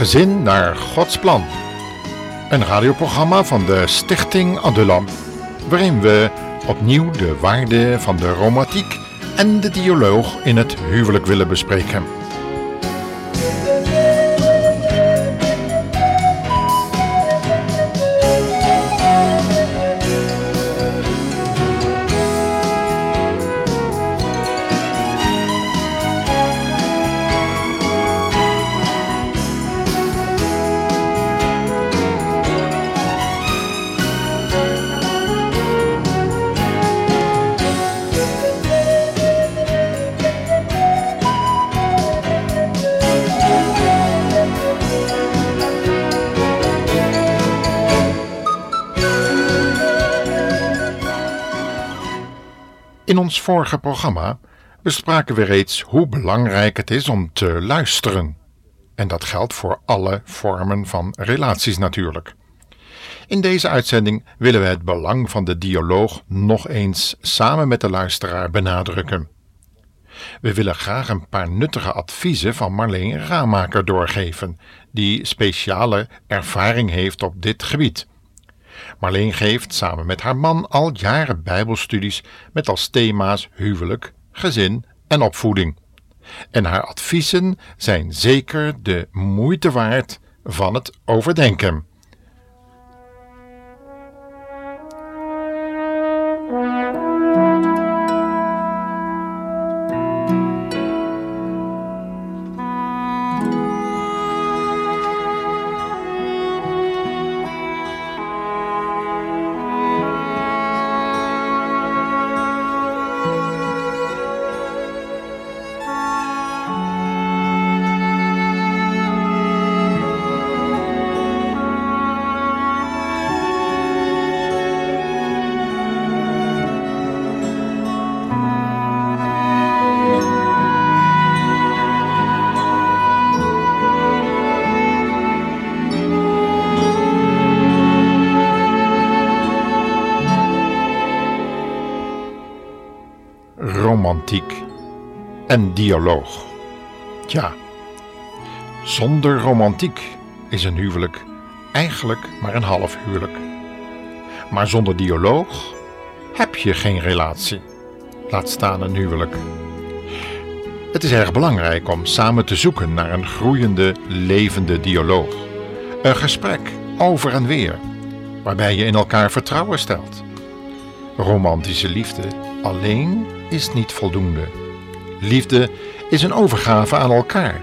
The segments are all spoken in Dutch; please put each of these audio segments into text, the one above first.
Gezin naar Gods plan. Een radioprogramma van de Stichting Adulam, waarin we opnieuw de waarde van de romantiek en de dialoog in het huwelijk willen bespreken. In ons vorige programma bespraken we reeds hoe belangrijk het is om te luisteren. En dat geldt voor alle vormen van relaties natuurlijk. In deze uitzending willen we het belang van de dialoog nog eens samen met de luisteraar benadrukken. We willen graag een paar nuttige adviezen van Marleen Ramaker doorgeven, die speciale ervaring heeft op dit gebied. Marleen geeft samen met haar man al jaren Bijbelstudies met als thema's huwelijk, gezin en opvoeding. En haar adviezen zijn zeker de moeite waard van het overdenken. Romantiek en dialoog. Tja, zonder romantiek is een huwelijk eigenlijk maar een half huwelijk. Maar zonder dialoog heb je geen relatie. Laat staan een huwelijk. Het is erg belangrijk om samen te zoeken naar een groeiende, levende dialoog. Een gesprek over en weer, waarbij je in elkaar vertrouwen stelt. Romantische liefde alleen is niet voldoende. Liefde is een overgave aan elkaar.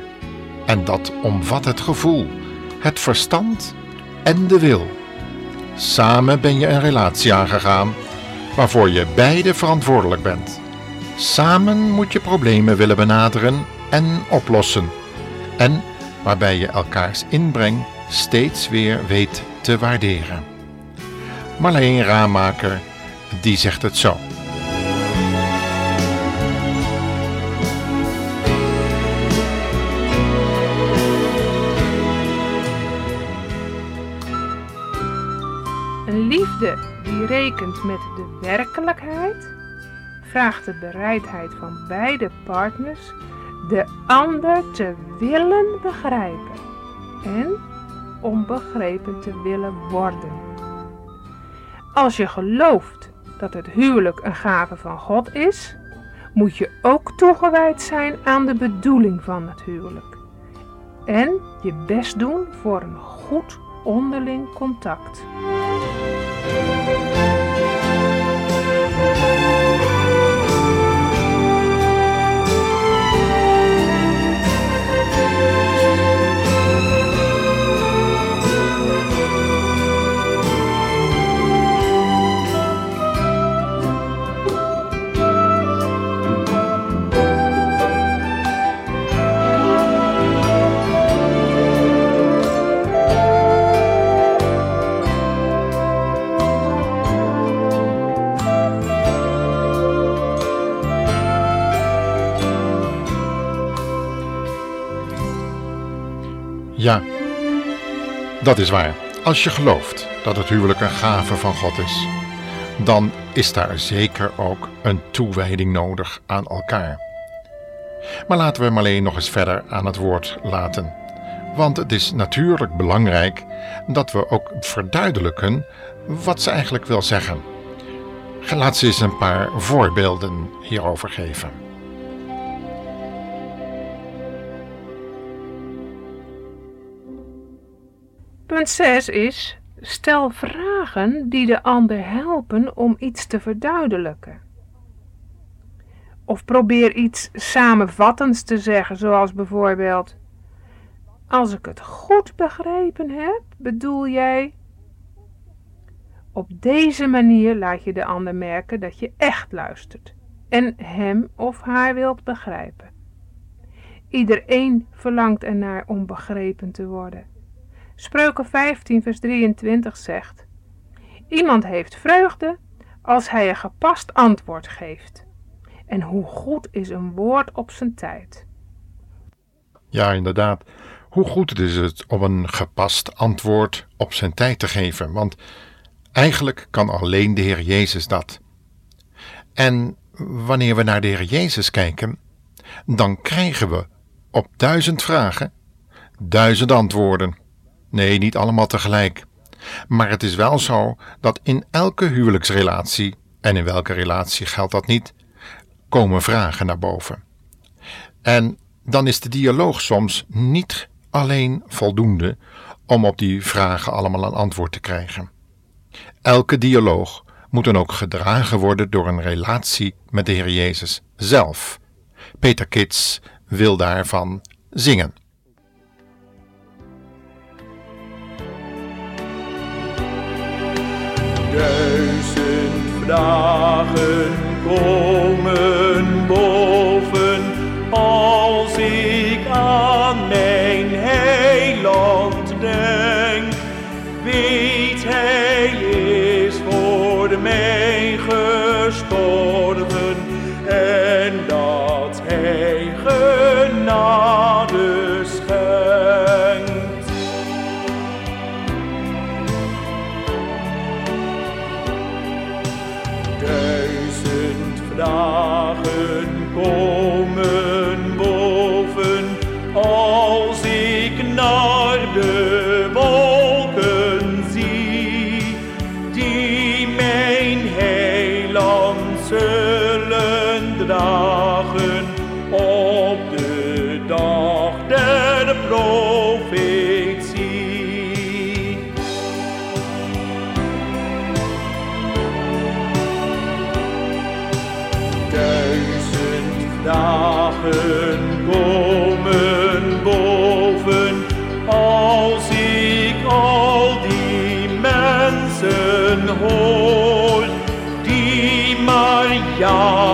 En dat omvat het gevoel, het verstand en de wil. Samen ben je een relatie aangegaan waarvoor je beide verantwoordelijk bent. Samen moet je problemen willen benaderen en oplossen. En waarbij je elkaars inbreng steeds weer weet te waarderen. Marleen Raamaker, die zegt het zo. Een liefde die rekent met de werkelijkheid vraagt de bereidheid van beide partners de ander te willen begrijpen en om begrepen te willen worden. Als je gelooft dat het huwelijk een gave van God is, moet je ook toegewijd zijn aan de bedoeling van het huwelijk en je best doen voor een goed onderling contact. Dat is waar. Als je gelooft dat het huwelijk een gave van God is, dan is daar zeker ook een toewijding nodig aan elkaar. Maar laten we Marleen nog eens verder aan het woord laten. Want het is natuurlijk belangrijk dat we ook verduidelijken wat ze eigenlijk wil zeggen. Laat ze eens een paar voorbeelden hierover geven. Punt 6 is: stel vragen die de ander helpen om iets te verduidelijken. Of probeer iets samenvattends te zeggen, zoals bijvoorbeeld: Als ik het goed begrepen heb, bedoel jij. Op deze manier laat je de ander merken dat je echt luistert en hem of haar wilt begrijpen. Iedereen verlangt ernaar om begrepen te worden. Spreuken 15, vers 23 zegt: Iemand heeft vreugde als hij een gepast antwoord geeft. En hoe goed is een woord op zijn tijd? Ja, inderdaad. Hoe goed is het om een gepast antwoord op zijn tijd te geven? Want eigenlijk kan alleen de Heer Jezus dat. En wanneer we naar de Heer Jezus kijken, dan krijgen we op duizend vragen duizend antwoorden. Nee, niet allemaal tegelijk. Maar het is wel zo dat in elke huwelijksrelatie, en in welke relatie geldt dat niet, komen vragen naar boven. En dan is de dialoog soms niet alleen voldoende om op die vragen allemaal een antwoord te krijgen. Elke dialoog moet dan ook gedragen worden door een relatie met de Heer Jezus zelf. Peter Kits wil daarvan zingen. Duizend vragen maar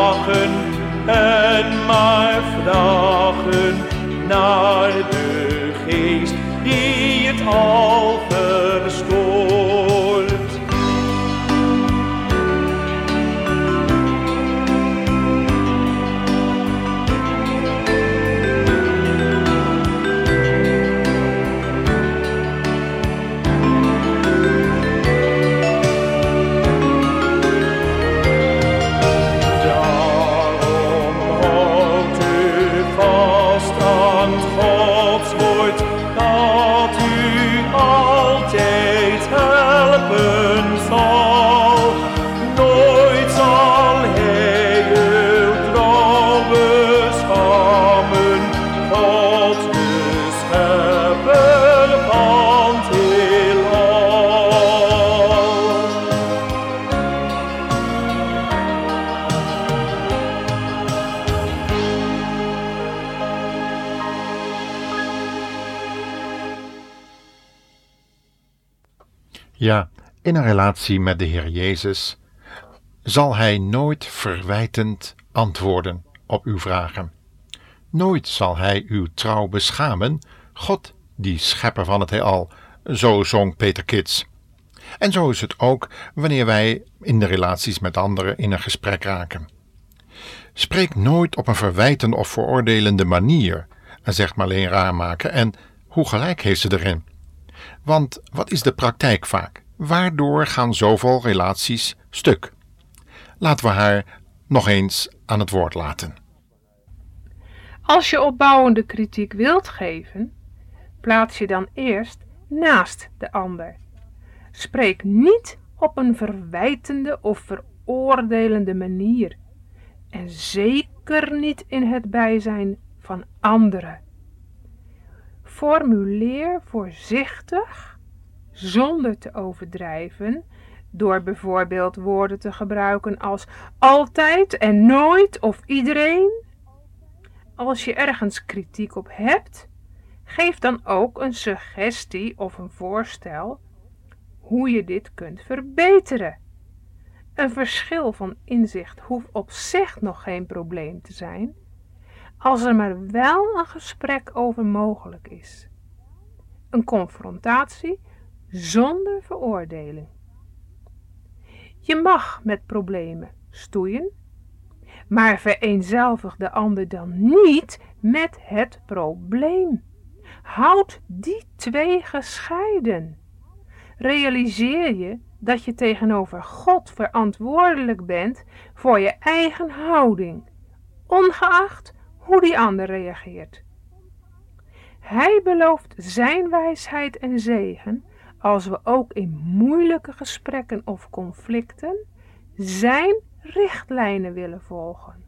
Ja, in een relatie met de Heer Jezus zal Hij nooit verwijtend antwoorden op uw vragen. Nooit zal Hij uw trouw beschamen, God, die schepper van het heelal, zo zong Peter Kits. En zo is het ook wanneer wij in de relaties met anderen in een gesprek raken. Spreek nooit op een verwijtende of veroordelende manier, zegt Marleen Raarmaken, en hoe gelijk heeft ze erin. Want wat is de praktijk vaak? Waardoor gaan zoveel relaties stuk? Laten we haar nog eens aan het woord laten. Als je opbouwende kritiek wilt geven, plaats je dan eerst naast de ander. Spreek niet op een verwijtende of veroordelende manier en zeker niet in het bijzijn van anderen. Formuleer voorzichtig, zonder te overdrijven, door bijvoorbeeld woorden te gebruiken als altijd en nooit of iedereen. Als je ergens kritiek op hebt, geef dan ook een suggestie of een voorstel hoe je dit kunt verbeteren. Een verschil van inzicht hoeft op zich nog geen probleem te zijn, als er maar wel een gesprek over mogelijk is. Een confrontatie zonder veroordeling. Je mag met problemen stoeien, maar vereenzelvig de ander dan niet met het probleem. Houd die twee gescheiden. Realiseer je dat je tegenover God verantwoordelijk bent voor je eigen houding, ongeacht hoe die ander reageert. Hij belooft zijn wijsheid en zegen als we ook in moeilijke gesprekken of conflicten zijn richtlijnen willen volgen.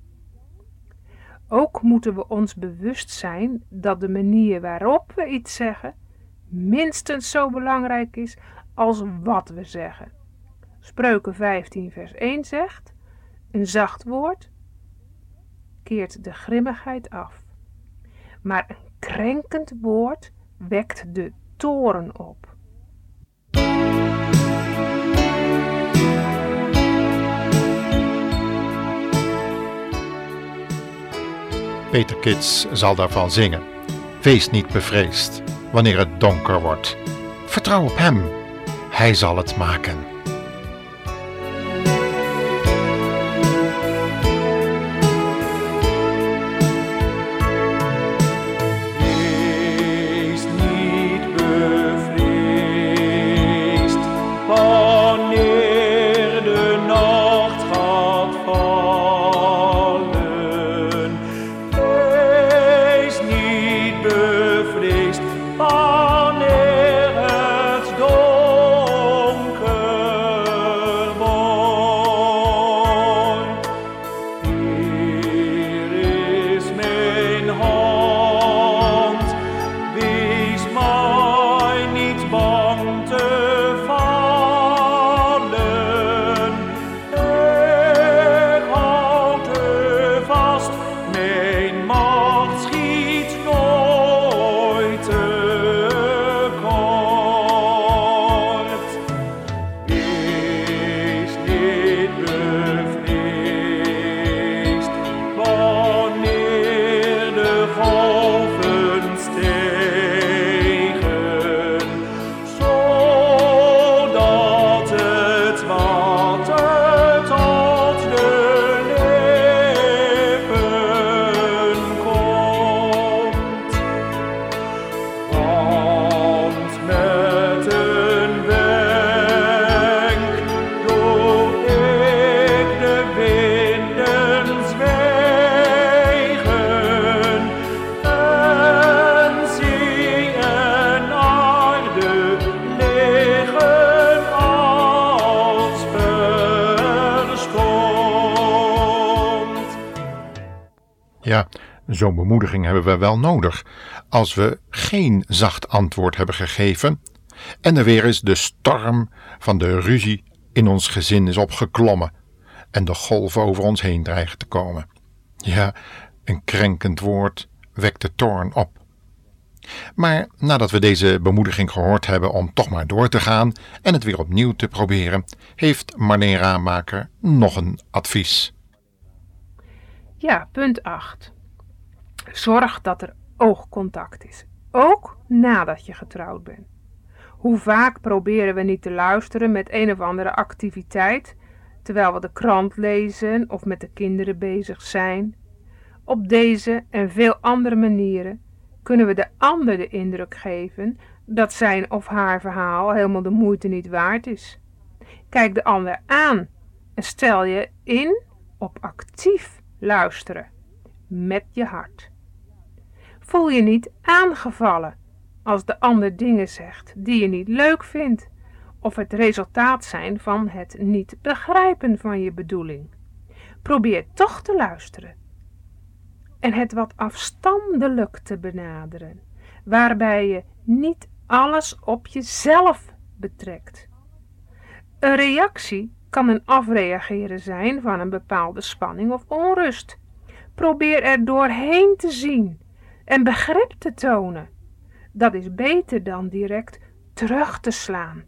Ook moeten we ons bewust zijn dat de manier waarop we iets zeggen minstens zo belangrijk is als wat we zeggen. Spreuken 15 vers 1 zegt, een zacht woord keert de grimmigheid af, maar een krenkend woord wekt de toren op. Peter Kits zal daarvan zingen. Wees niet bevreesd wanneer het donker wordt. Vertrouw op hem, hij zal het maken. Ja, zo'n bemoediging hebben we wel nodig als we geen zacht antwoord hebben gegeven en er weer eens de storm van de ruzie in ons gezin is opgeklommen en de golven over ons heen dreigen te komen. Ja, een krenkend woord wekt de toorn op. Maar nadat we deze bemoediging gehoord hebben om toch maar door te gaan en het weer opnieuw te proberen, heeft Marleen Raamaker nog een advies. Ja, punt 8. Zorg dat er oogcontact is, ook nadat je getrouwd bent. Hoe vaak proberen we niet te luisteren met een of andere activiteit, terwijl we de krant lezen of met de kinderen bezig zijn? Op deze en veel andere manieren kunnen we de ander de indruk geven dat zijn of haar verhaal helemaal de moeite niet waard is. Kijk de ander aan en stel je in op actief luisteren met je hart. Voel je niet aangevallen als de ander dingen zegt die je niet leuk vindt of het resultaat zijn van het niet begrijpen van je bedoeling. Probeer toch te luisteren en het wat afstandelijk te benaderen, waarbij je niet alles op jezelf betrekt. Een reactie kan een afreageren zijn van een bepaalde spanning of onrust. Probeer er doorheen te zien en begrip te tonen. Dat is beter dan direct terug te slaan.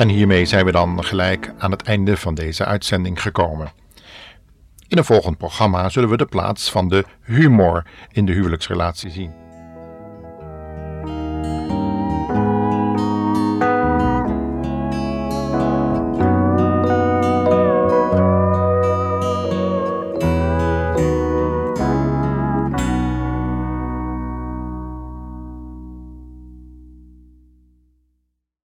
En hiermee zijn we dan gelijk aan het einde van deze uitzending gekomen. In een volgend programma zullen we de plaats van de humor in de huwelijksrelatie zien.